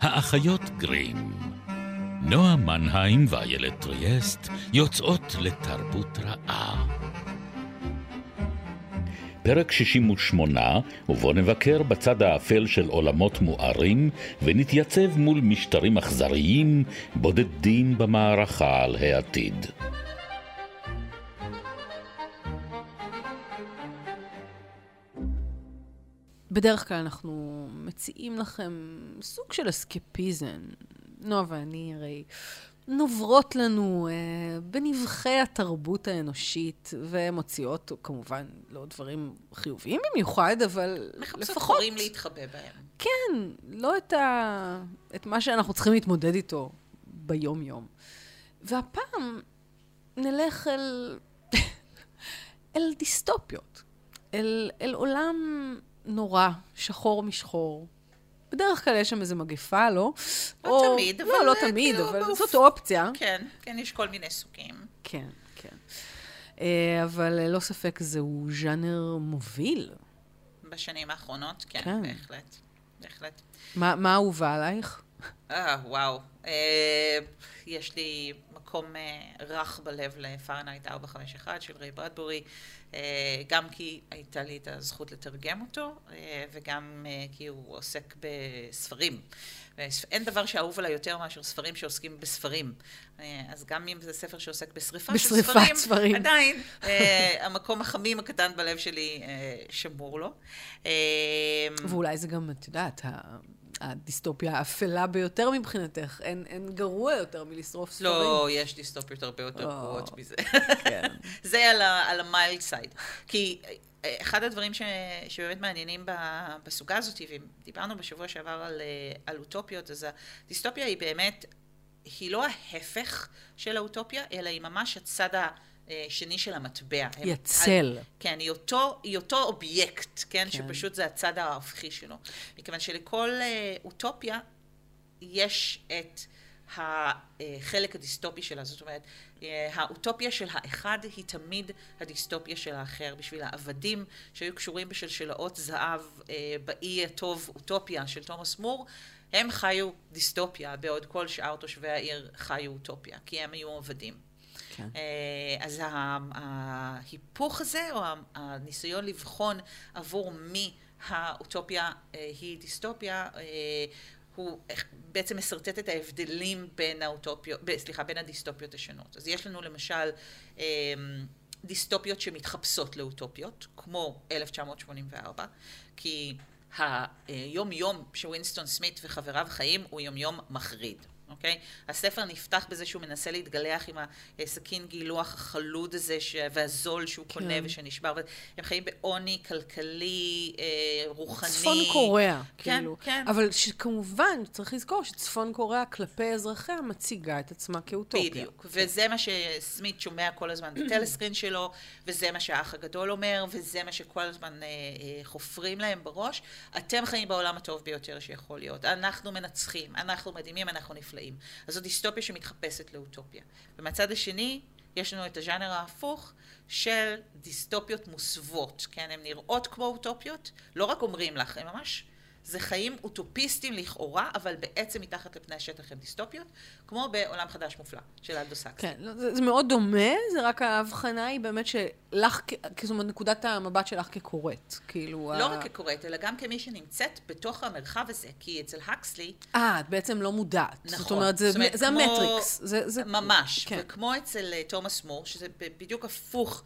האחיות גרים. נועה מנהיים ואיילת טריאסט יוצאות לתרבות רעה. פרק 68, ובו נבקר בצד האפל של עולמות מוארים, ונתייצב מול משטרים אכזריים, בודדים במערכה על העתיד. בדרך כלל אנחנו מציעים לכם סוג של אסקפיזם. נועה ואני הרי נוברות לנו אה, בנבחי התרבות האנושית, ומוציאות כמובן לא דברים חיוביים במיוחד, אבל מחפשות לפחות... חורים להתחבא בהם. כן, לא את, ה... את מה שאנחנו צריכים להתמודד איתו ביום-יום. והפעם נלך אל, אל דיסטופיות, אל, אל עולם נורא, שחור משחור. בדרך כלל יש שם איזו מגפה, לא? לא תמיד, אבל... לא, לא אה, תמיד, כאילו, אבל באופ- זאת אופציה. כן, כן, יש כל מיני סוגים. כן, כן. אה, אבל ללא ספק זהו ז'אנר מוביל. בשנים האחרונות, כן, כן. בהחלט. בהחלט. מה מה אהובה עלייך? אה, וואו. אה, יש לי מקום אה, רך בלב לפארנייט 451 של ריי ברדבורי, אה, גם כי הייתה לי את הזכות לתרגם אותו, אה, וגם אה, כי הוא עוסק בספרים. אין דבר שאהוב עליי יותר מאשר ספרים שעוסקים בספרים. אה, אז גם אם זה ספר שעוסק בשריפה של בשריפת ספרים, ספרים. עדיין אה, המקום החמים הקטן בלב שלי אה, שמור לו. אה, ואולי זה גם, את יודעת, הדיסטופיה האפלה ביותר מבחינתך. אין, אין גרוע יותר מלשרוף ספרים. לא, יש דיסטופיות הרבה יותר או. גרועות מזה. כן. זה על ה- על ה mild side. כי אה, אחד הדברים ש, שבאמת מעניינים בסוגה הזאת, ודיברנו בשבוע שעבר על, אה, על אוטופיות, אז הדיסטופיה היא באמת, היא לא ההפך של האוטופיה, אלא היא ממש הצד השני של המטבע. הם- היא הצל. כן, היא אותו, היא אותו אובייקט, כן? כן. שפשוט זה הצד ההפכי שלו. מכיוון שלכל אה, אוטופיה יש את החלק הדיסטופי שלה. זאת אומרת, אה, האוטופיה של האחד היא תמיד הדיסטופיה של האחר. בשביל העבדים שהיו קשורים בשלשלאות זהב אה, באי הטוב אוטופיה של תומאס מור, הם חיו דיסטופיה, בעוד כל שאר תושבי העיר חיו אוטופיה, כי הם היו עבדים. כן. אה, אז ההיפוך הזה, או הניסיון לבחון עבור מי האוטופיה אה, היא דיסטופיה, אה, הוא בעצם משרטט את ההבדלים בין האוטופיות, סליחה, בין הדיסטופיות השונות. אז יש לנו למשל דיסטופיות שמתחפשות לאוטופיות, כמו 1984, כי היום-יום שווינסטון סמית וחבריו חיים הוא יום-יום מחריד. אוקיי? הספר נפתח בזה שהוא מנסה להתגלח עם הסכין גילוח החלוד הזה ש... והזול שהוא כן. קונה ושנשבר. הם חיים בעוני כלכלי, אה, רוחני. צפון קוריאה, כן, כאילו. כן. אבל שכמובן, צריך לזכור שצפון קוריאה כלפי אזרחיה מציגה את עצמה כאוטופיה. בדיוק, וזה מה שסמית שומע כל הזמן בטלסקרין שלו, וזה מה שהאח הגדול אומר, וזה מה שכל הזמן אה, אה, חופרים להם בראש. אתם חיים בעולם הטוב ביותר שיכול להיות. אנחנו מנצחים, אנחנו מדהימים, אנחנו נפלאים. אז זו דיסטופיה שמתחפשת לאוטופיה. ומהצד השני, יש לנו את הז'אנר ההפוך של דיסטופיות מוסוות, כן? הן נראות כמו אוטופיות, לא רק אומרים לך, הן ממש... זה חיים אוטופיסטים לכאורה, אבל בעצם מתחת לפני השטח הם דיסטופיות, כמו בעולם חדש מופלא של אלדו סקסי. כן, לא, זה, זה מאוד דומה, זה רק ההבחנה היא באמת שלך, זאת אומרת, נקודת המבט שלך כקוראת. כאילו... לא ה- רק כקוראת, אלא גם כמי שנמצאת בתוך המרחב הזה, כי אצל הקסלי, אה, את בעצם לא מודעת. נכון. זאת אומרת, זה, זאת אומרת, זה כמו- המטריקס. זה, זה... ממש, כן. וכמו אצל אה, תומאס מור, שזה בדיוק הפוך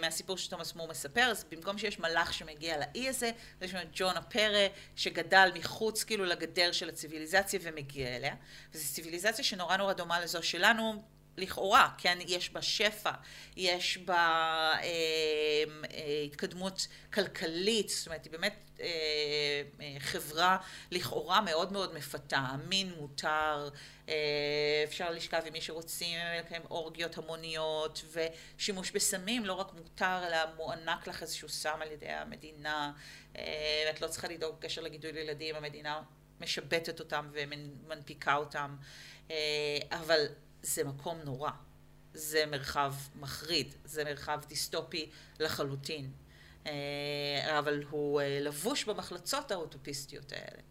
מהסיפור שתומאס מור מספר, אז במקום שיש מלאך שמגיע לאי הזה, יש לנו ג'ון הפרה, שגדל מחוץ כאילו לגדר של הציוויליזציה ומגיע אליה, וזו ציוויליזציה שנורא נורא דומה לזו שלנו. לכאורה, כן, יש בה שפע, יש בה אה, אה, התקדמות כלכלית, זאת אומרת, היא באמת אה, אה, חברה לכאורה מאוד מאוד מפתה, המין מותר, אה, אפשר לשכב עם מי שרוצים, לקיים אורגיות המוניות, ושימוש בסמים לא רק מותר, אלא מוענק לך איזשהו סם על ידי המדינה, אה, את לא צריכה לדאוג בקשר לגידול ילדים, המדינה משבטת אותם ומנפיקה אותם, אה, אבל זה מקום נורא. זה מרחב מחריד, זה מרחב דיסטופי לחלוטין. אה, אבל הוא אה, לבוש במחלצות האוטופיסטיות האלה.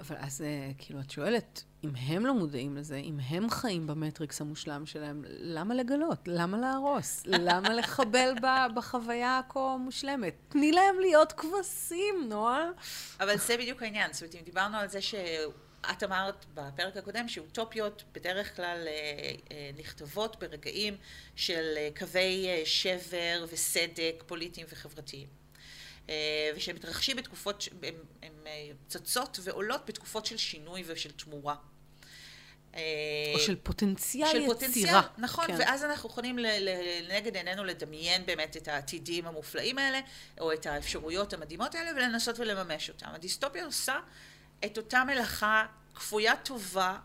אבל אז אה, כאילו, את שואלת, אם הם לא מודעים לזה, אם הם חיים במטריקס המושלם שלהם, למה לגלות? למה להרוס? למה לחבל בחוויה הכה מושלמת? תני להם להיות כבשים, נועה. אבל זה בדיוק העניין. זאת אומרת, אם דיברנו על זה ש... את אמרת בפרק הקודם שאוטופיות בדרך כלל אה, אה, נכתבות ברגעים של אה, קווי שבר וסדק פוליטיים וחברתיים. אה, ושהם מתרחשים בתקופות, הם, הם צצות ועולות בתקופות של שינוי ושל תמורה. או של פוטנציאל של יצירה. פוטנציאל, נכון, כן. ואז אנחנו יכולים לנגד עינינו לדמיין באמת את העתידים המופלאים האלה, או את האפשרויות המדהימות האלה, ולנסות ולממש אותם. הדיסטופיה עושה את אותה מלאכה כפוית טובה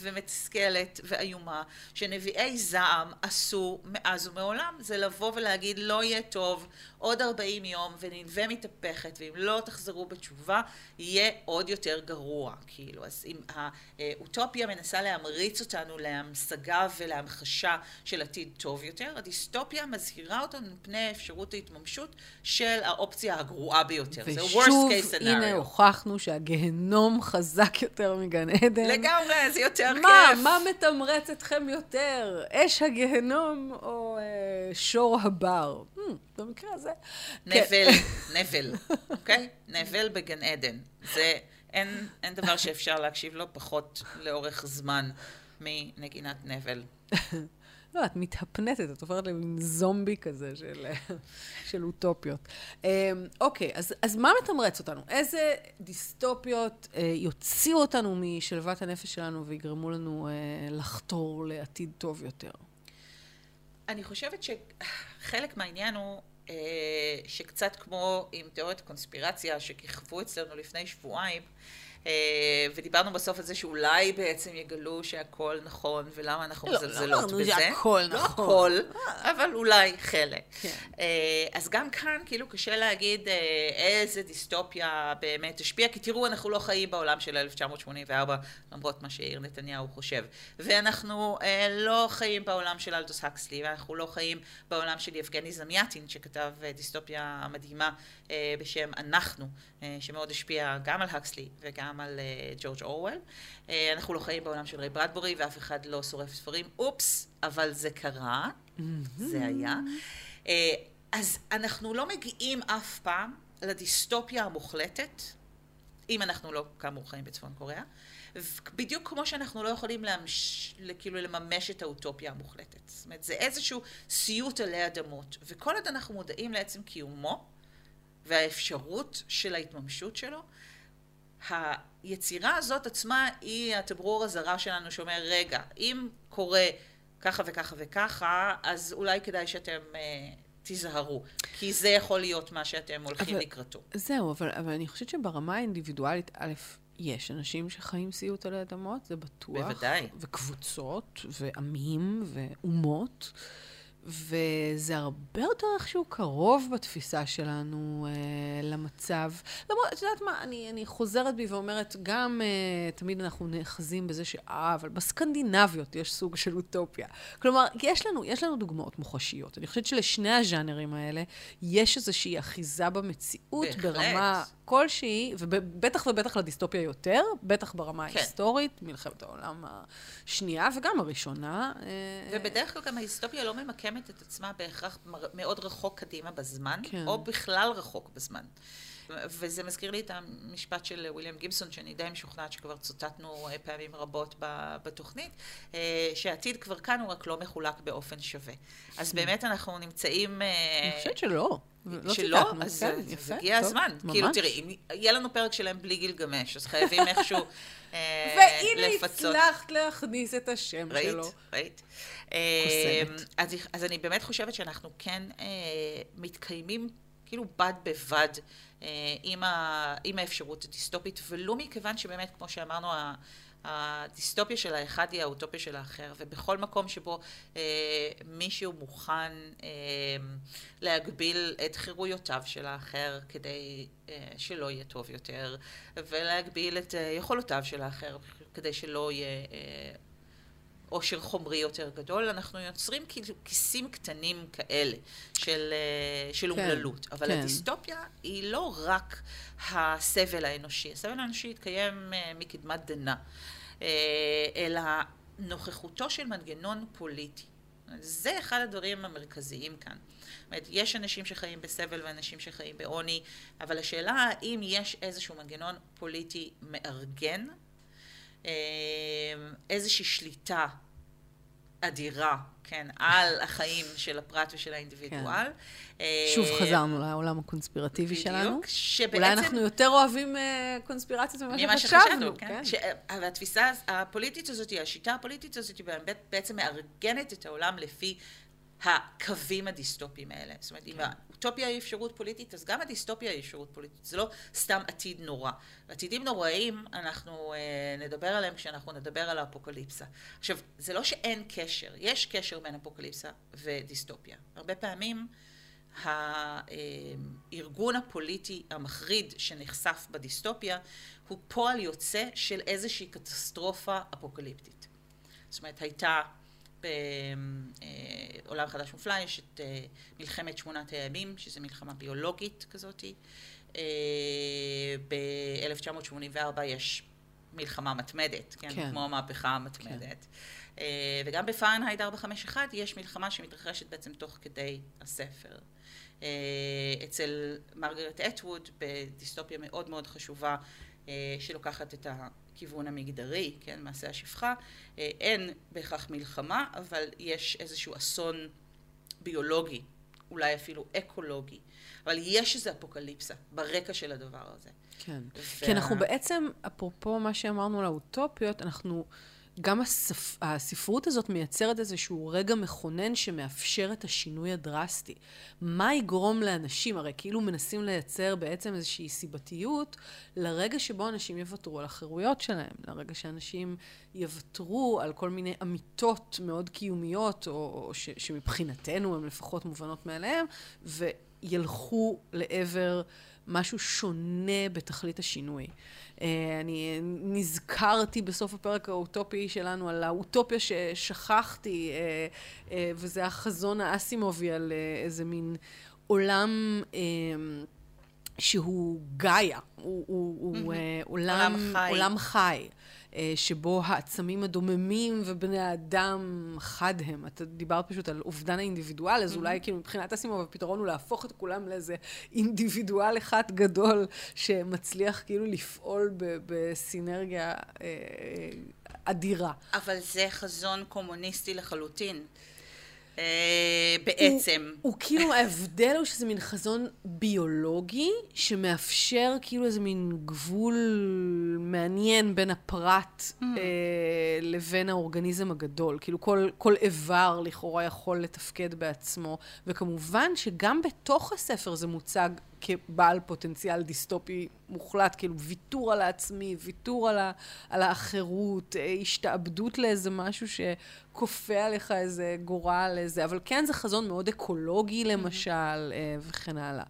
ומתסכלת ואיומה, שנביאי זעם עשו מאז ומעולם, זה לבוא ולהגיד לא יהיה טוב עוד 40 יום וננבה מתהפכת, ואם לא תחזרו בתשובה, יהיה עוד יותר גרוע, כאילו. אז אם האוטופיה מנסה להמריץ אותנו להמשגה ולהמחשה של עתיד טוב יותר, הדיסטופיה מזהירה אותנו מפני אפשרות ההתממשות של האופציה הגרועה ביותר. זה worst ושוב, case הנה scenario. הוכחנו שהגיהנום חזק יותר מגן עדן. לגמרי, זה יותר מה, כיף. מה מתמרץ אתכם יותר? אש הגיהנום או אה, שור הבר? במקרה הזה. כן. נבל, נבל, אוקיי? נבל בגן עדן. זה, אין, אין דבר שאפשר להקשיב לו פחות לאורך זמן מנגינת נבל. לא, את מתהפנטת, את הופכת למין זומבי כזה של, של אוטופיות. אה, אוקיי, אז, אז מה מתמרץ אותנו? איזה דיסטופיות אה, יוציאו אותנו משלוות הנפש שלנו ויגרמו לנו אה, לחתור לעתיד טוב יותר? אני חושבת שחלק מהעניין הוא אה, שקצת כמו עם תיאוריית הקונספירציה שכיכבו אצלנו לפני שבועיים, ודיברנו בסוף על זה שאולי בעצם יגלו שהכל נכון, ולמה אנחנו לא, מזלזלות לא אמרנו בזה. שהכל לא נכון. הכל, אבל אולי חלק. כן. אה, אז גם כאן כאילו קשה להגיד אה, איזה דיסטופיה באמת תשפיע, כי תראו, אנחנו לא חיים בעולם של 1984, למרות מה שיאיר נתניהו חושב. ואנחנו אה, לא חיים בעולם של אלדוס הקסלי, ואנחנו לא חיים בעולם של יבגני זמיאטין, שכתב אה, דיסטופיה מדהימה אה, בשם אנחנו, אה, שמאוד השפיע גם על הקסלי וגם על אה, ג'ורג' אורוול. אה, אנחנו לא חיים בעולם של ריי ברדבורי, ואף אחד לא שורף ספרים. אופס, אבל זה קרה, זה היה. אה, אז אנחנו לא מגיעים אף פעם לדיסטופיה המוחלטת, אם אנחנו לא, כאמור, חיים בצפון קוריאה, בדיוק כמו שאנחנו לא יכולים להמש, כאילו לממש את האוטופיה המוחלטת. זאת אומרת, זה איזשהו סיוט עלי אדמות, וכל עוד אנחנו מודעים לעצם קיומו והאפשרות של ההתממשות שלו, היצירה הזאת עצמה היא התברור הזרה שלנו שאומר, רגע, אם קורה ככה וככה וככה, אז אולי כדאי שאתם אה, תיזהרו, כי זה יכול להיות מה שאתם הולכים אבל- לקראתו. זהו, אבל, אבל אני חושבת שברמה האינדיבידואלית, א', יש אנשים שחיים סיוט עלי אדמות, זה בטוח. בוודאי. וקבוצות, ועמים, ואומות. וזה הרבה יותר איכשהו קרוב בתפיסה שלנו אה, למצב. למרות, את יודעת מה, אני, אני חוזרת בי ואומרת, גם אה, תמיד אנחנו נאחזים בזה שאה, אבל בסקנדינביות יש סוג של אוטופיה. כלומר, יש לנו, יש לנו דוגמאות מוחשיות. אני חושבת שלשני הז'אנרים האלה יש איזושהי אחיזה במציאות בהחלט. ברמה כלשהי, ובטח ובטח לדיסטופיה יותר, בטח ברמה כן. ההיסטורית, מלחמת העולם השנייה וגם הראשונה. אה, ובדרך כלל גם ההיסטופיה לא ממקמת את עצמה בהכרח מאוד רחוק קדימה בזמן, כן. או בכלל רחוק בזמן. וזה מזכיר לי את המשפט של וויליאם גיבסון, שאני די משוכנעת שכבר צוטטנו אה, פעמים רבות בתוכנית, אה, שהעתיד כבר כאן, הוא רק לא מחולק באופן שווה. אז באמת אנחנו נמצאים... אה, אני חושבת שלא. לא שלא, ציטטנו, אז כן, יפה, הגיע טוב, הזמן. ממש. כאילו, תראי, אם יהיה לנו פרק שלהם בלי גילגמש, אז חייבים איכשהו אה, והנה לפצות. הצלחת להכניס את השם ראית? שלו. ראית? קוסמת. אה, אז, אז אני באמת חושבת שאנחנו כן אה, מתקיימים כאילו בד בבד אה, עם, ה, עם האפשרות הדיסטופית, ולו מכיוון שבאמת, כמו שאמרנו, הדיסטופיה של האחד היא האוטופיה של האחר, ובכל מקום שבו אה, מישהו מוכן אה, להגביל את חירויותיו של האחר כדי אה, שלא יהיה טוב יותר, ולהגביל את אה, יכולותיו של האחר כדי שלא יהיה... אה, עושר חומרי יותר גדול, אנחנו יוצרים כיסים קטנים כאלה של, אה, של כן, אומללות. אבל כן. הדיסטופיה היא לא רק הסבל האנושי, הסבל האנושי התקיים אה, מקדמת דנא, אלא נוכחותו של מנגנון פוליטי. זה אחד הדברים המרכזיים כאן. זאת אומרת, יש אנשים שחיים בסבל ואנשים שחיים בעוני, אבל השאלה האם יש איזשהו מנגנון פוליטי מארגן, אה, איזושהי שליטה אדירה, כן, על החיים של הפרט ושל האינדיבידואל. כן. שוב חזרנו לעולם הקונספירטיבי בדיוק, שלנו. שבעצם... אולי אנחנו יותר אוהבים קונספירציות ממה שחשבנו, כן? כן. ש... אבל התפיסה הפוליטית הזאת, השיטה הפוליטית הזאת, בעצם מארגנת את העולם לפי הקווים הדיסטופיים האלה. זאת אומרת, אם כן. האוטופיה היא אפשרות פוליטית, אז גם הדיסטופיה היא אפשרות פוליטית. זה לא סתם עתיד נורא. עתידים נוראים, אנחנו אה, נדבר עליהם כשאנחנו נדבר על האפוקליפסה. עכשיו, זה לא שאין קשר, יש קשר בין אפוקליפסה ודיסטופיה. הרבה פעמים הארגון הפוליטי המחריד שנחשף בדיסטופיה הוא פועל יוצא של איזושהי קטסטרופה אפוקליפטית. זאת אומרת, הייתה בעולם חדש מופלא יש את אה, מלחמת שמונת הימים, שזו מלחמה ביולוגית כזאת. אה, ב-1984 יש מלחמה מתמדת, כן? כן. כמו המהפכה המתמדת. כן. וגם בפארנהייד 451 יש מלחמה שמתרחשת בעצם תוך כדי הספר. אצל מרגרט אטווד, בדיסטופיה מאוד מאוד חשובה, שלוקחת את. הכיוון המגדרי, כן, מעשה השפחה, אה, אין בהכרח מלחמה, אבל יש איזשהו אסון ביולוגי, אולי אפילו אקולוגי, אבל יש איזו אפוקליפסה ברקע של הדבר הזה. כן, וה... כי אנחנו בעצם, אפרופו מה שאמרנו על האוטופיות, אנחנו... גם הספ... הספרות הזאת מייצרת איזשהו רגע מכונן שמאפשר את השינוי הדרסטי. מה יגרום לאנשים, הרי כאילו מנסים לייצר בעצם איזושהי סיבתיות לרגע שבו אנשים יוותרו על החירויות שלהם, לרגע שאנשים יוותרו על כל מיני אמיתות מאוד קיומיות, או, או ש... שמבחינתנו הן לפחות מובנות מאליהן, וילכו לעבר משהו שונה בתכלית השינוי. אה, אני נזכרתי בסוף הפרק האוטופי שלנו על האוטופיה ששכחתי, אה, אה, וזה החזון האסימובי על איזה מין עולם... שהוא גאיה, הוא, הוא, הוא. עולם, עולם חי. עולם חי. אה, שבו העצמים הדוממים ובני האדם חד הם. אתה דיברת פשוט על אובדן האינדיבידואל, אז mm-hmm. אולי כאילו מבחינת אסימוב הפתרון הוא להפוך את כולם לאיזה אינדיבידואל אחד גדול שמצליח כאילו לפעול בסינרגיה אה, אדירה. אבל זה חזון קומוניסטי לחלוטין. אה, בעצם. הוא, הוא כאילו, ההבדל הוא שזה מין חזון ביולוגי, שמאפשר כאילו איזה מין גבול מעניין בין הפרט mm. אה, לבין האורגניזם הגדול. כאילו כל, כל איבר לכאורה יכול לתפקד בעצמו, וכמובן שגם בתוך הספר זה מוצג כבעל פוטנציאל דיסטופי מוחלט, כאילו ויתור על העצמי, ויתור על, ה, על האחרות, אה, השתעבדות לאיזה משהו שכופה עליך איזה גורל, איזה, אבל כן זה חזון מאוד אקולוגי למשל, mm-hmm. וכן הלאה.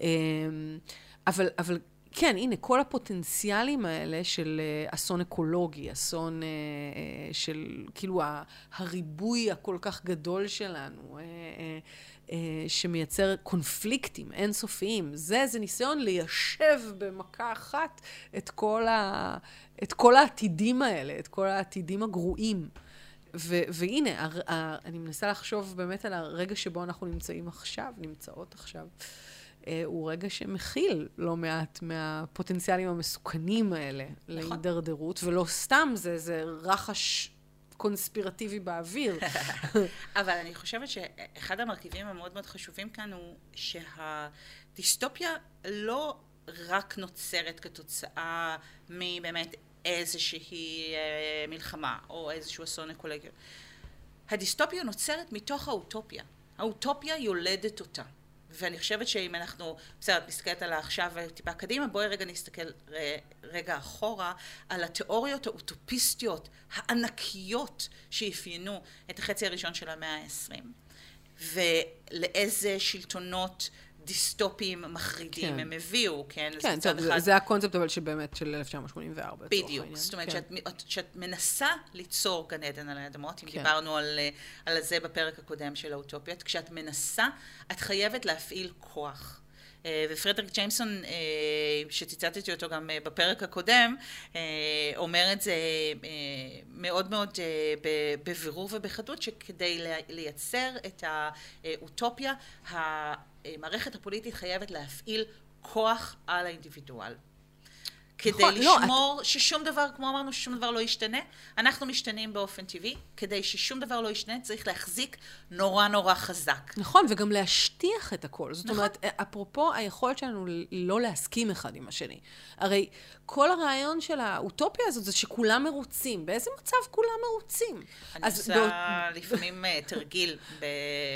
אמ, אבל, אבל כן, הנה, כל הפוטנציאלים האלה של אסון אקולוגי, אסון של כאילו הריבוי הכל כך גדול שלנו, אה, שמייצר קונפליקטים אינסופיים. זה איזה ניסיון ליישב במכה אחת את כל, ה, את כל העתידים האלה, את כל העתידים הגרועים. ו, והנה, הר, הר, אני מנסה לחשוב באמת על הרגע שבו אנחנו נמצאים עכשיו, נמצאות עכשיו. אה, הוא רגע שמכיל לא מעט מהפוטנציאלים המסוכנים האלה נכון. להידרדרות, ולא סתם, זה, זה רחש קונספירטיבי באוויר. אבל אני חושבת שאחד המרכיבים המאוד מאוד חשובים כאן הוא שהדיסטופיה לא רק נוצרת כתוצאה מבאמת איזושהי אה, מלחמה או איזשהו אסון אקולוגי. הדיסטופיה נוצרת מתוך האוטופיה. האוטופיה יולדת אותה. ואני חושבת שאם אנחנו, בסדר, את מסתכלת על העכשיו וטיפה קדימה, בואי רגע נסתכל רגע אחורה על התיאוריות האוטופיסטיות הענקיות שאפיינו את החצי הראשון של המאה העשרים. ולאיזה שלטונות דיסטופיים מחרידים כן. הם הביאו, כן? כן, טוב, אחד- זה- זה הקונספט אבל שבאמת של 1984, לצורך בדיוק. זאת אומרת כן. שאת, שאת מנסה ליצור גן עדן על האדמות, אם כן. דיברנו על, אה, על זה בפרק הקודם של האוטופיות, כשאת מנסה, את חייבת להפעיל כוח. אה, ופרדריק ג'יימסון, אה, שציטטתי אותו גם אה, בפרק הקודם, אומר את זה מאוד מאוד בבירור ובחדות, שכדי לייצר את האוטופיה, המערכת הפוליטית חייבת להפעיל כוח על האינדיבידואל. כדי נכון, לא, לשמור ששום דבר, כמו אמרנו, ששום דבר לא ישתנה. אנחנו משתנים באופן טבעי. כדי ששום דבר לא ישתנה, צריך להחזיק נורא נורא חזק. נכון, וגם להשטיח את הכל. זאת נכון. אומרת, אפרופו היכולת שלנו לא להסכים אחד עם השני. הרי כל הרעיון של האוטופיה הזאת זה שכולם מרוצים. באיזה מצב כולם מרוצים? אני עושה באות- לפעמים אה, תרגיל ב-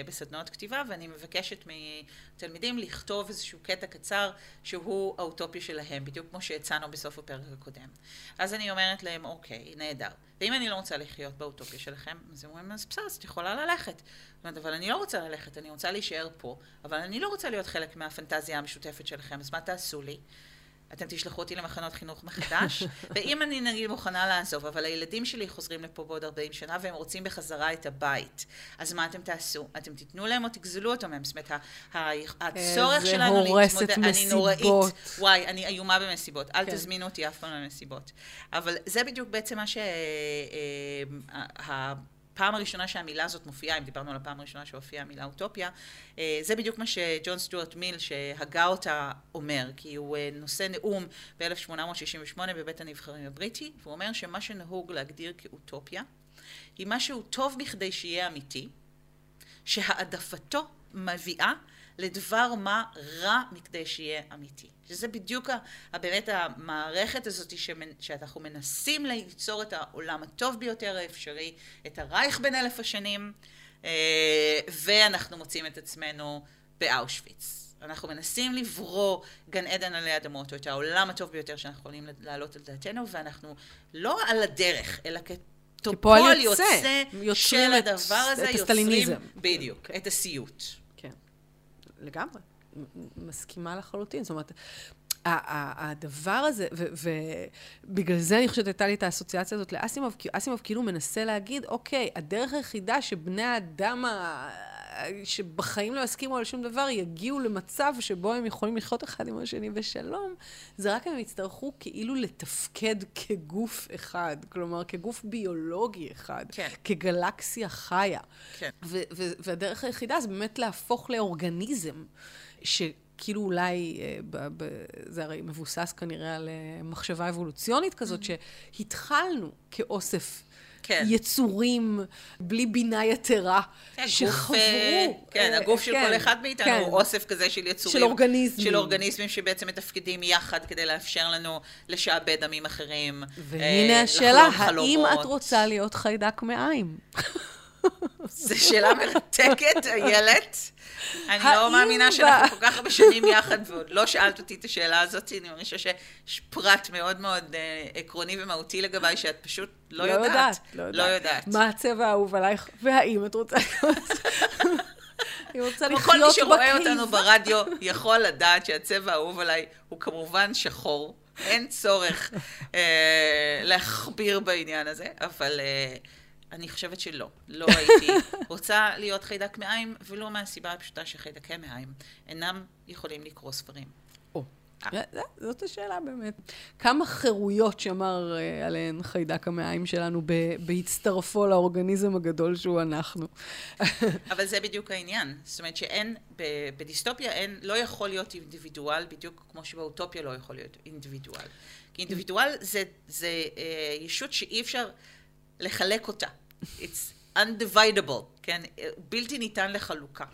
בסדנאות כתיבה, ואני מבקשת מתלמידים לכתוב איזשהו קטע קצר שהוא האוטופיה שלהם, בדיוק כמו שהצענו בסוף הפרק הקודם. אז אני אומרת להם, אוקיי, נהדר. ואם אני לא רוצה לחיות באוטופיה שלכם, אז הם אומרים, אז בסדר, אז את יכולה ללכת. אומרת, אבל אני לא רוצה ללכת, אני רוצה להישאר פה, אבל אני לא רוצה להיות חלק מהפנטזיה המשותפת שלכם, אז מה תעשו לי? אתם תשלחו אותי למחנות חינוך מחדש, ואם אני נגיד מוכנה לעזוב, אבל הילדים שלי חוזרים לפה בעוד 40 שנה והם רוצים בחזרה את הבית, אז מה אתם תעשו? אתם תיתנו להם או תגזלו אותם מהם? זאת אומרת, הצורך שלנו להתמודד, אני נוראית. וואי, אני איומה במסיבות, אל כן. תזמינו אותי אף פעם למסיבות. אבל זה בדיוק בעצם מה שה... הפעם הראשונה שהמילה הזאת מופיעה, אם דיברנו על הפעם הראשונה שהופיעה המילה אוטופיה, אה, זה בדיוק מה שג'ון סטוארט מיל, שהגה אותה, אומר, כי הוא אה, נושא נאום ב-1868 בבית הנבחרים הבריטי, והוא אומר שמה שנהוג להגדיר כאוטופיה, היא משהו טוב מכדי שיהיה אמיתי, שהעדפתו מביאה לדבר מה רע מכדי שיהיה אמיתי. שזה בדיוק באמת המערכת הזאת שמנ- שאנחנו מנסים ליצור את העולם הטוב ביותר האפשרי, את הרייך בין אלף השנים, אה, ואנחנו מוצאים את עצמנו באושוויץ. אנחנו מנסים לברוא גן עדן עלי אדמות, או את העולם הטוב ביותר שאנחנו יכולים להעלות על דעתנו, ואנחנו לא על הדרך, אלא כפועל יוצא, יוצא, של הדבר הזה, את יוצרים, הסטליניזם. בדיוק. את הסיוט. לגמרי. מסכימה לחלוטין. זאת אומרת, הדבר הזה, ובגלל זה אני חושבת הייתה לי את האסוציאציה הזאת לאסימוב, כי אסימוב כאילו מנסה להגיד, אוקיי, הדרך היחידה שבני האדם. שבחיים לא יסכימו על שום דבר, יגיעו למצב שבו הם יכולים לחיות אחד עם השני בשלום, זה רק הם יצטרכו כאילו לתפקד כגוף אחד, כלומר, כגוף ביולוגי אחד, כן. כגלקסיה חיה. כן. ו- ו- והדרך היחידה זה באמת להפוך לאורגניזם, שכאילו אולי, אה, ב- ב- זה הרי מבוסס כנראה על אה, מחשבה אבולוציונית כזאת, שהתחלנו כאוסף כן. יצורים בלי בינה יתרה, כן, גוף, שחברו. אה, כן, אה, הגוף של כן, כל אחד מאיתנו כן. הוא אוסף כזה של יצורים. של אורגניזמים. של אורגניזמים שבעצם מתפקדים יחד כדי לאפשר לנו לשעבד עמים אחרים. והנה אה, השאלה, האם חלומות. את רוצה להיות חיידק מעיים? זו שאלה מרתקת, איילת. אני לא מאמינה שאנחנו כל כך הרבה שנים יחד, ועוד לא שאלת אותי את השאלה הזאת. אני מרגישה שיש פרט מאוד מאוד אה, עקרוני ומהותי לגביי, שאת פשוט לא יודעת. לא יודעת. מה הצבע האהוב עלייך, והאם את רוצה להיות... היא רוצה לחיות כל מי שרואה. אותנו ברדיו יכול לדעת שהצבע האהוב עליי הוא כמובן שחור. אין צורך אה, להכביר בעניין הזה, אבל אה, אני חושבת שלא. לא הייתי רוצה להיות חיידק מעיים, ולא מהסיבה הפשוטה שחיידקי מעיים אינם יכולים לקרוא ספרים. או, זה- זאת השאלה באמת. כמה חירויות שמר אה, עליהן חיידק המעיים שלנו ב- בהצטרפו לאורגניזם הגדול שהוא אנחנו. אבל זה בדיוק העניין. זאת אומרת שאין, ב- בדיסטופיה אין, לא יכול להיות אינדיבידואל, בדיוק כמו שבאוטופיה לא יכול להיות אינדיבידואל. כי אינדיבידואל זה, זה אה, ישות שאי אפשר לחלק אותה. It's undividable, כן? בלתי ניתן לחלוקה.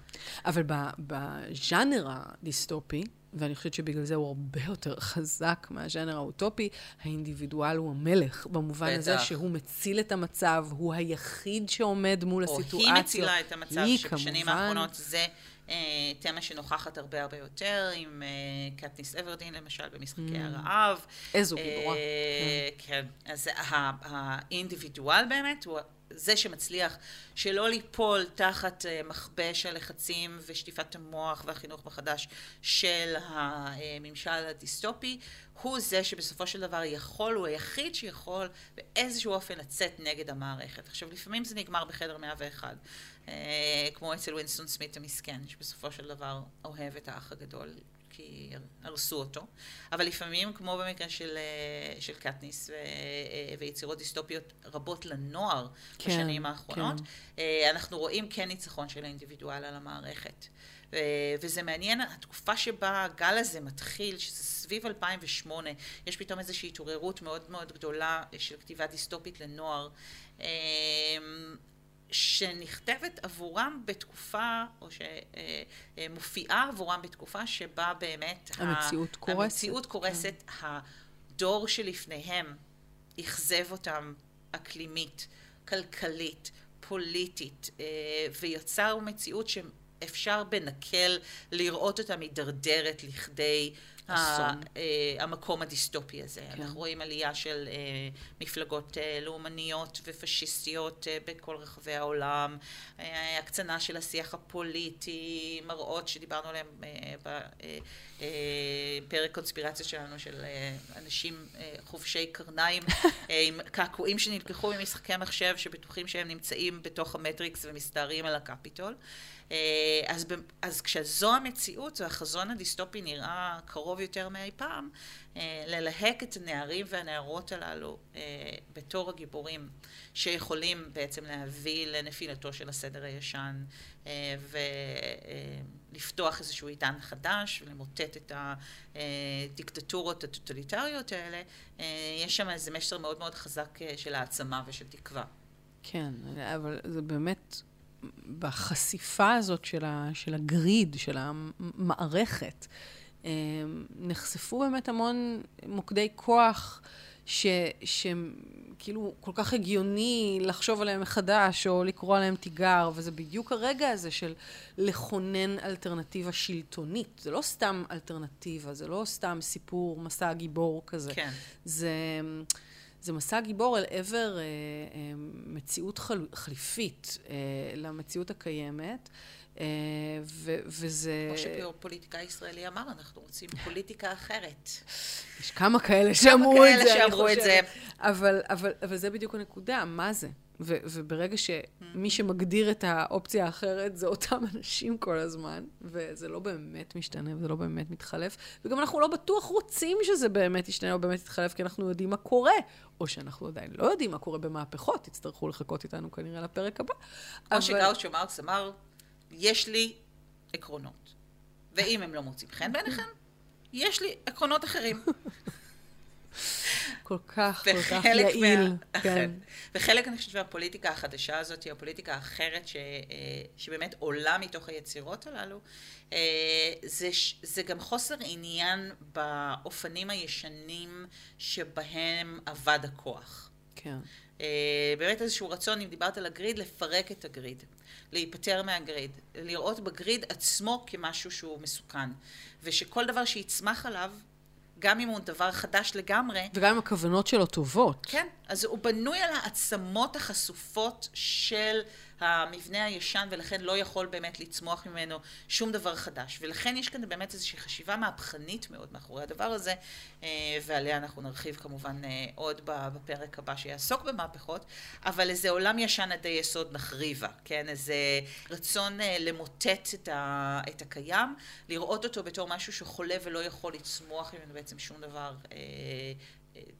אבל בז'אנר הדיסטופי, ואני חושבת שבגלל זה הוא הרבה יותר חזק מהז'אנר האוטופי, האינדיבידואל הוא המלך, במובן בטח. הזה שהוא מציל את המצב, הוא היחיד שעומד מול או הסיטואציה. היא מצילה את המצב, היא, שבשנים כמובן. האחרונות זה תמה שנוכחת הרבה הרבה יותר, עם אה, קטניס אברדין למשל במשחקי הרעב. איזו גיבורה. אה, כן, אז ה- האינדיבידואל באמת הוא זה שמצליח שלא ליפול תחת אה, מכבש הלחצים ושטיפת המוח והחינוך מחדש של הממשל הדיסטופי, הוא זה שבסופו של דבר יכול, הוא היחיד שיכול באיזשהו אופן לצאת נגד המערכת. עכשיו, לפעמים זה נגמר בחדר 101, אה, כמו אצל וינסטון סמית המסכן, שבסופו של דבר אוהב את האח הגדול כי הרסו אותו, אבל לפעמים, כמו במקרה של, אה, של קטניס ו, אה, ויצירות דיסטופיות רבות לנוער כן, בשנים האחרונות, כן. אנחנו רואים כן ניצחון של האינדיבידואל על המערכת. וזה מעניין, התקופה שבה הגל הזה מתחיל, שזה סביב 2008, יש פתאום איזושהי התעוררות מאוד מאוד גדולה של כתיבה דיסטופית לנוער. שנכתבת עבורם בתקופה, או שמופיעה עבורם בתקופה שבה באמת המציאות קורסת. המציאות קורסת, כן. הדור שלפניהם אכזב אותם אקלימית, כלכלית, פוליטית, אה, ויצר מציאות שאפשר בנקל לראות אותה מידרדרת לכדי. אה, המקום הדיסטופי הזה. כן. אנחנו רואים עלייה של אה, מפלגות אה, לאומניות ופשיסטיות בכל רחבי העולם, הקצנה של השיח הפוליטי, מראות שדיברנו עליהם בפרק קונספירציה שלנו של אנשים חובשי קרניים עם קעקועים שנלקחו ממשחקי מחשב שבטוחים שהם נמצאים בתוך המטריקס ומסתערים על הקפיטול. אה, אז, אז כשזו המציאות, והחזון הדיסטופי נראה קרוב יותר מאי פעם, אה, ללהק את הנערים והנערות הללו אה, בתור הגיבורים שיכולים בעצם להביא לנפילתו של הסדר הישן ולפתוח איזשהו עידן חדש ולמוטט את הדיקטטורות הטוטליטריות האלה, יש שם איזה מסר מאוד מאוד חזק של העצמה ושל תקווה. כן, אבל זה באמת בחשיפה הזאת של, ה, של הגריד, של המערכת, אה, נחשפו באמת המון מוקדי כוח ש, שהם כאילו כל כך הגיוני לחשוב עליהם מחדש או לקרוא עליהם תיגר, וזה בדיוק הרגע הזה של לכונן אלטרנטיבה שלטונית. זה לא סתם אלטרנטיבה, זה לא סתם סיפור, מסע גיבור כזה. כן. זה... זה מסע גיבור אל עבר אה, אה, מציאות חל, חליפית אה, למציאות הקיימת. אה, ו- וזה... כמו שפוליטיקאי ישראלי אמר, אנחנו רוצים פוליטיקה אחרת. יש כמה כאלה שאמרו את זה, אני חושבת. אבל, אבל, אבל זה בדיוק הנקודה, מה זה? ו- וברגע שמי שמגדיר את האופציה האחרת זה אותם אנשים כל הזמן, וזה לא באמת משתנה וזה לא באמת מתחלף, וגם אנחנו לא בטוח רוצים שזה באמת ישתנה או באמת יתחלף, כי אנחנו יודעים מה קורה, או שאנחנו עדיין לא יודעים מה קורה במהפכות, תצטרכו לחכות איתנו כנראה לפרק הבא. כמו אבל... שגאוצ'ו מרקס אמר, יש לי עקרונות, ואם הם לא מוצאים חן בעיניכם, יש לי עקרונות אחרים. כל כך, כל כך יעיל. מה... כן. וחלק, אני חושבת, מהפוליטיקה החדשה הזאת, היא הפוליטיקה האחרת, ש... אה, שבאמת עולה מתוך היצירות הללו, אה, זה, זה גם חוסר עניין באופנים הישנים שבהם אבד הכוח. כן. אה, באמת איזשהו רצון, אם דיברת על הגריד, לפרק את הגריד, להיפטר מהגריד, לראות בגריד עצמו כמשהו שהוא מסוכן, ושכל דבר שיצמח עליו גם אם הוא דבר חדש לגמרי. וגם אם הכוונות שלו טובות. כן, אז הוא בנוי על העצמות החשופות של המבנה הישן, ולכן לא יכול באמת לצמוח ממנו שום דבר חדש. ולכן יש כאן באמת איזושהי חשיבה מהפכנית מאוד מאחורי הדבר הזה, אה, ועליה אנחנו נרחיב כמובן אה, עוד בפרק הבא שיעסוק במהפכות, אבל איזה עולם ישן עדי יסוד נחריבה, כן? איזה רצון אה, למוטט את, ה, את הקיים, לראות אותו בתור משהו שחולה ולא יכול לצמוח ממנו בעצם שום דבר.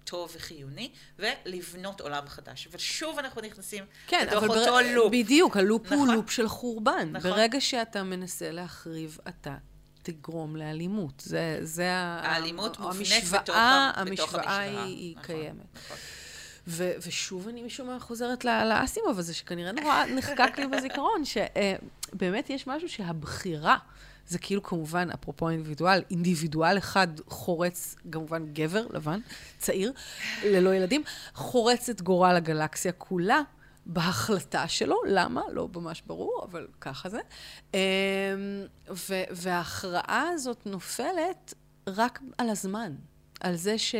טוב וחיוני, ולבנות עולם חדש. אבל שוב אנחנו נכנסים כן, לתוך אותו בר... לופ. בדיוק, הלופ נכון? הוא לופ של חורבן. נכון. ברגע שאתה מנסה להחריב, אתה תגרום לאלימות. זה, זה האלימות מובנית המשוואה, בתוך, המשוואה המשוואה. היא, היא נכון, קיימת. נכון. ו- ושוב אני משום מה חוזרת לאסימוב הזה, שכנראה נורא נחקק לי בזיכרון, שבאמת יש משהו שהבחירה זה כאילו כמובן, אפרופו אינדיבידואל, אינדיבידואל אחד חורץ, כמובן גבר, לבן, צעיר, ללא ילדים, חורץ את גורל הגלקסיה כולה. בהחלטה שלו, למה? לא ממש ברור, אבל ככה זה. אמ, וההכרעה הזאת נופלת רק על הזמן, על זה ש...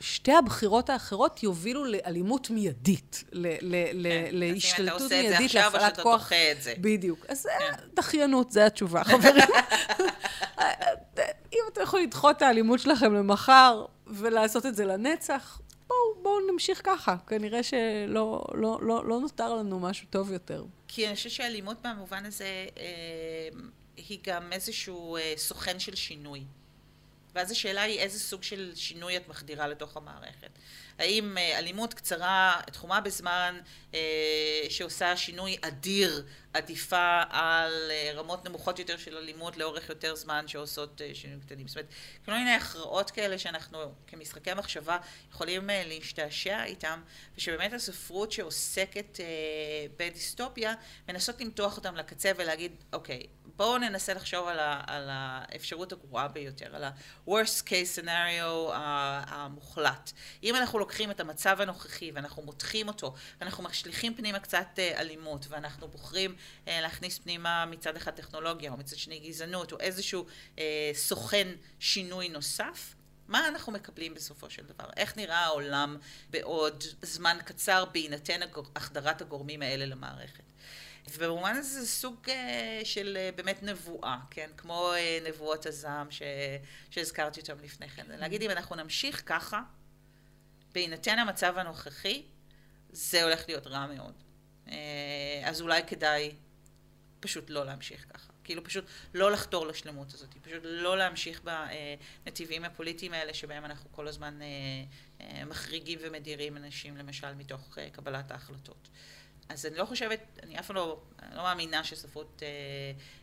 שתי הבחירות האחרות יובילו לאלימות מיידית, ל- ל- ל- להשתלטות אז אם אתה עושה את זה מיידית, עכשיו, או להפעלת שאתה כוח. דוחה את זה. בדיוק. אז זה כן. דחיינות, זו התשובה, חברים. אם אתם יכולים לדחות את האלימות שלכם למחר ולעשות את זה לנצח, בואו בואו נמשיך ככה. כנראה שלא לא, לא, לא נותר לנו משהו טוב יותר. כי אני חושבת שאלימות במובן הזה אה, היא גם איזשהו אה, סוכן של שינוי. ואז השאלה היא איזה סוג של שינוי את מחדירה לתוך המערכת. האם אה, אלימות קצרה, תחומה בזמן, שעושה שינוי אדיר, עדיפה על אה, רמות נמוכות יותר של אלימות לאורך יותר זמן שעושות אה, שינויים קטנים. זאת אומרת, כל מיני הכרעות כאלה שאנחנו כמשחקי מחשבה יכולים אה, להשתעשע איתם, ושבאמת הספרות שעוסקת אה, בדיסטופיה, מנסות למתוח אותם לקצה ולהגיד, אוקיי, בואו ננסה לחשוב על, ה, על האפשרות הגרועה ביותר, על ה-worst case scenario המוחלט. אם אנחנו לוקחים את המצב הנוכחי ואנחנו מותחים אותו, ואנחנו משליכים פנימה קצת אה, אלימות, ואנחנו בוחרים אה, להכניס פנימה מצד אחד טכנולוגיה, או מצד שני גזענות, או איזשהו אה, סוכן שינוי נוסף, מה אנחנו מקבלים בסופו של דבר? איך נראה העולם בעוד זמן קצר בהינתן החדרת הגורמים האלה למערכת? ובמובן הזה זה סוג של באמת נבואה, כן? כמו נבואות הזעם ש... שהזכרתי אותם לפני כן. להגיד אם אנחנו נמשיך ככה, בהינתן המצב הנוכחי, זה הולך להיות רע מאוד. Uh, אז אולי כדאי פשוט לא להמשיך ככה. כאילו פשוט לא לחתור לשלמות הזאת, פשוט לא להמשיך בנתיבים הפוליטיים האלה שבהם אנחנו כל הזמן מחריגים ומדירים אנשים, למשל, מתוך קבלת ההחלטות. אז אני לא חושבת, אני אף פעם לא, לא מאמינה שספרות,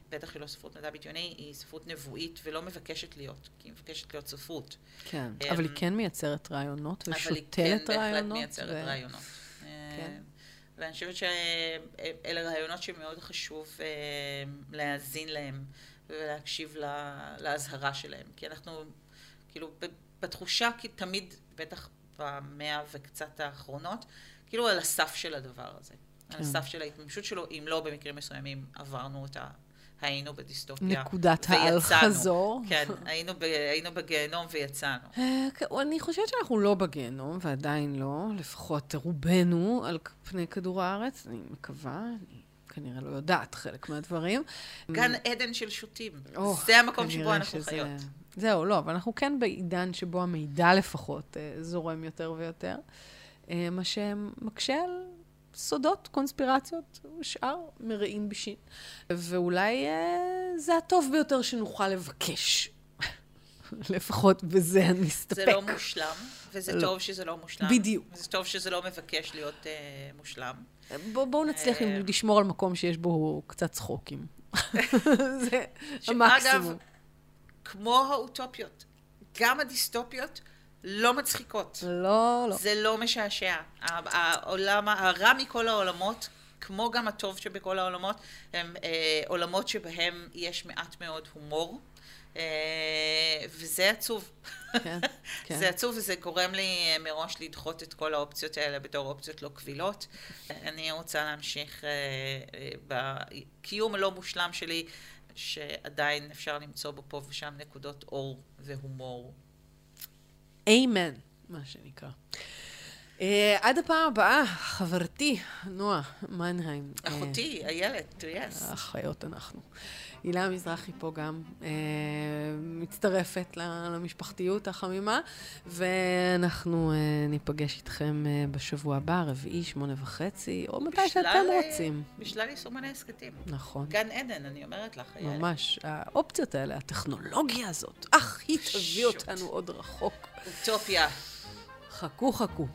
בטח היא לא ספרות מדע בדיוני, היא ספרות נבואית ולא מבקשת להיות, כי היא מבקשת להיות ספרות. כן, אבל היא כן מייצרת רעיונות ושותלת רעיונות. אבל היא כן בהחלט מייצרת ו... רעיונות. כן. ואני חושבת שאלה רעיונות שמאוד חשוב להאזין להם ולהקשיב לאזהרה שלהם. כי אנחנו, כאילו, בתחושה, כי תמיד, בטח במאה וקצת האחרונות, כאילו על הסף של הדבר הזה. כן. על הסף של ההתממשות שלו, אם לא במקרים מסוימים עברנו אותה, היינו בדיסטופיה. נקודת האל-חזור. כן, היינו, ב, היינו בגיהנום ויצאנו. כן, אני חושבת שאנחנו לא בגיהנום, ועדיין לא, לפחות רובנו על פני כדור הארץ, אני מקווה, אני כנראה לא יודעת חלק מהדברים. גן עדן של שוטים. או, זה המקום שבו אנחנו שזה... חיות. זהו, לא, אבל אנחנו כן בעידן שבו המידע לפחות זורם יותר ויותר. מה שמקשה על סודות, קונספירציות, שאר מרעין בישין. ואולי אה, זה הטוב ביותר שנוכל לבקש. לפחות בזה אני אסתפק. זה לא מושלם, וזה לא. טוב שזה לא מושלם. בדיוק. זה טוב שזה לא מבקש להיות אה, מושלם. בואו בוא נצליח אה... לשמור על מקום שיש בו קצת צחוקים. זה המקסימום. אגב, כמו האוטופיות, גם הדיסטופיות, לא מצחיקות. לא, לא. זה לא משעשע. העולם, הרע מכל העולמות, כמו גם הטוב שבכל העולמות, הם אה, עולמות שבהם יש מעט מאוד הומור. אה, וזה עצוב. כן, כן. זה עצוב וזה גורם לי אה, מראש לדחות את כל האופציות האלה בתור אופציות לא קבילות. אני רוצה להמשיך אה, אה, בקיום הלא מושלם שלי, שעדיין אפשר למצוא בו פה ושם נקודות אור והומור. איימן, מה שנקרא. Uh, עד הפעם הבאה, חברתי, נועה מנהיים. אחותי, uh, איילת, טריאס. אחיות אנחנו. הילה מזרחי פה גם uh, מצטרפת למשפחתיות החמימה, ואנחנו uh, ניפגש איתכם uh, בשבוע הבא, רביעי, שמונה וחצי, או מתי שאתם רוצים. בשלל יישומני הסכתים. נכון. גן עדן, אני אומרת לך, איילת. ממש. האופציות האלה, הטכנולוגיה הזאת, אך, היא תביא אותנו עוד רחוק. אוטופיה. חכו, חכו.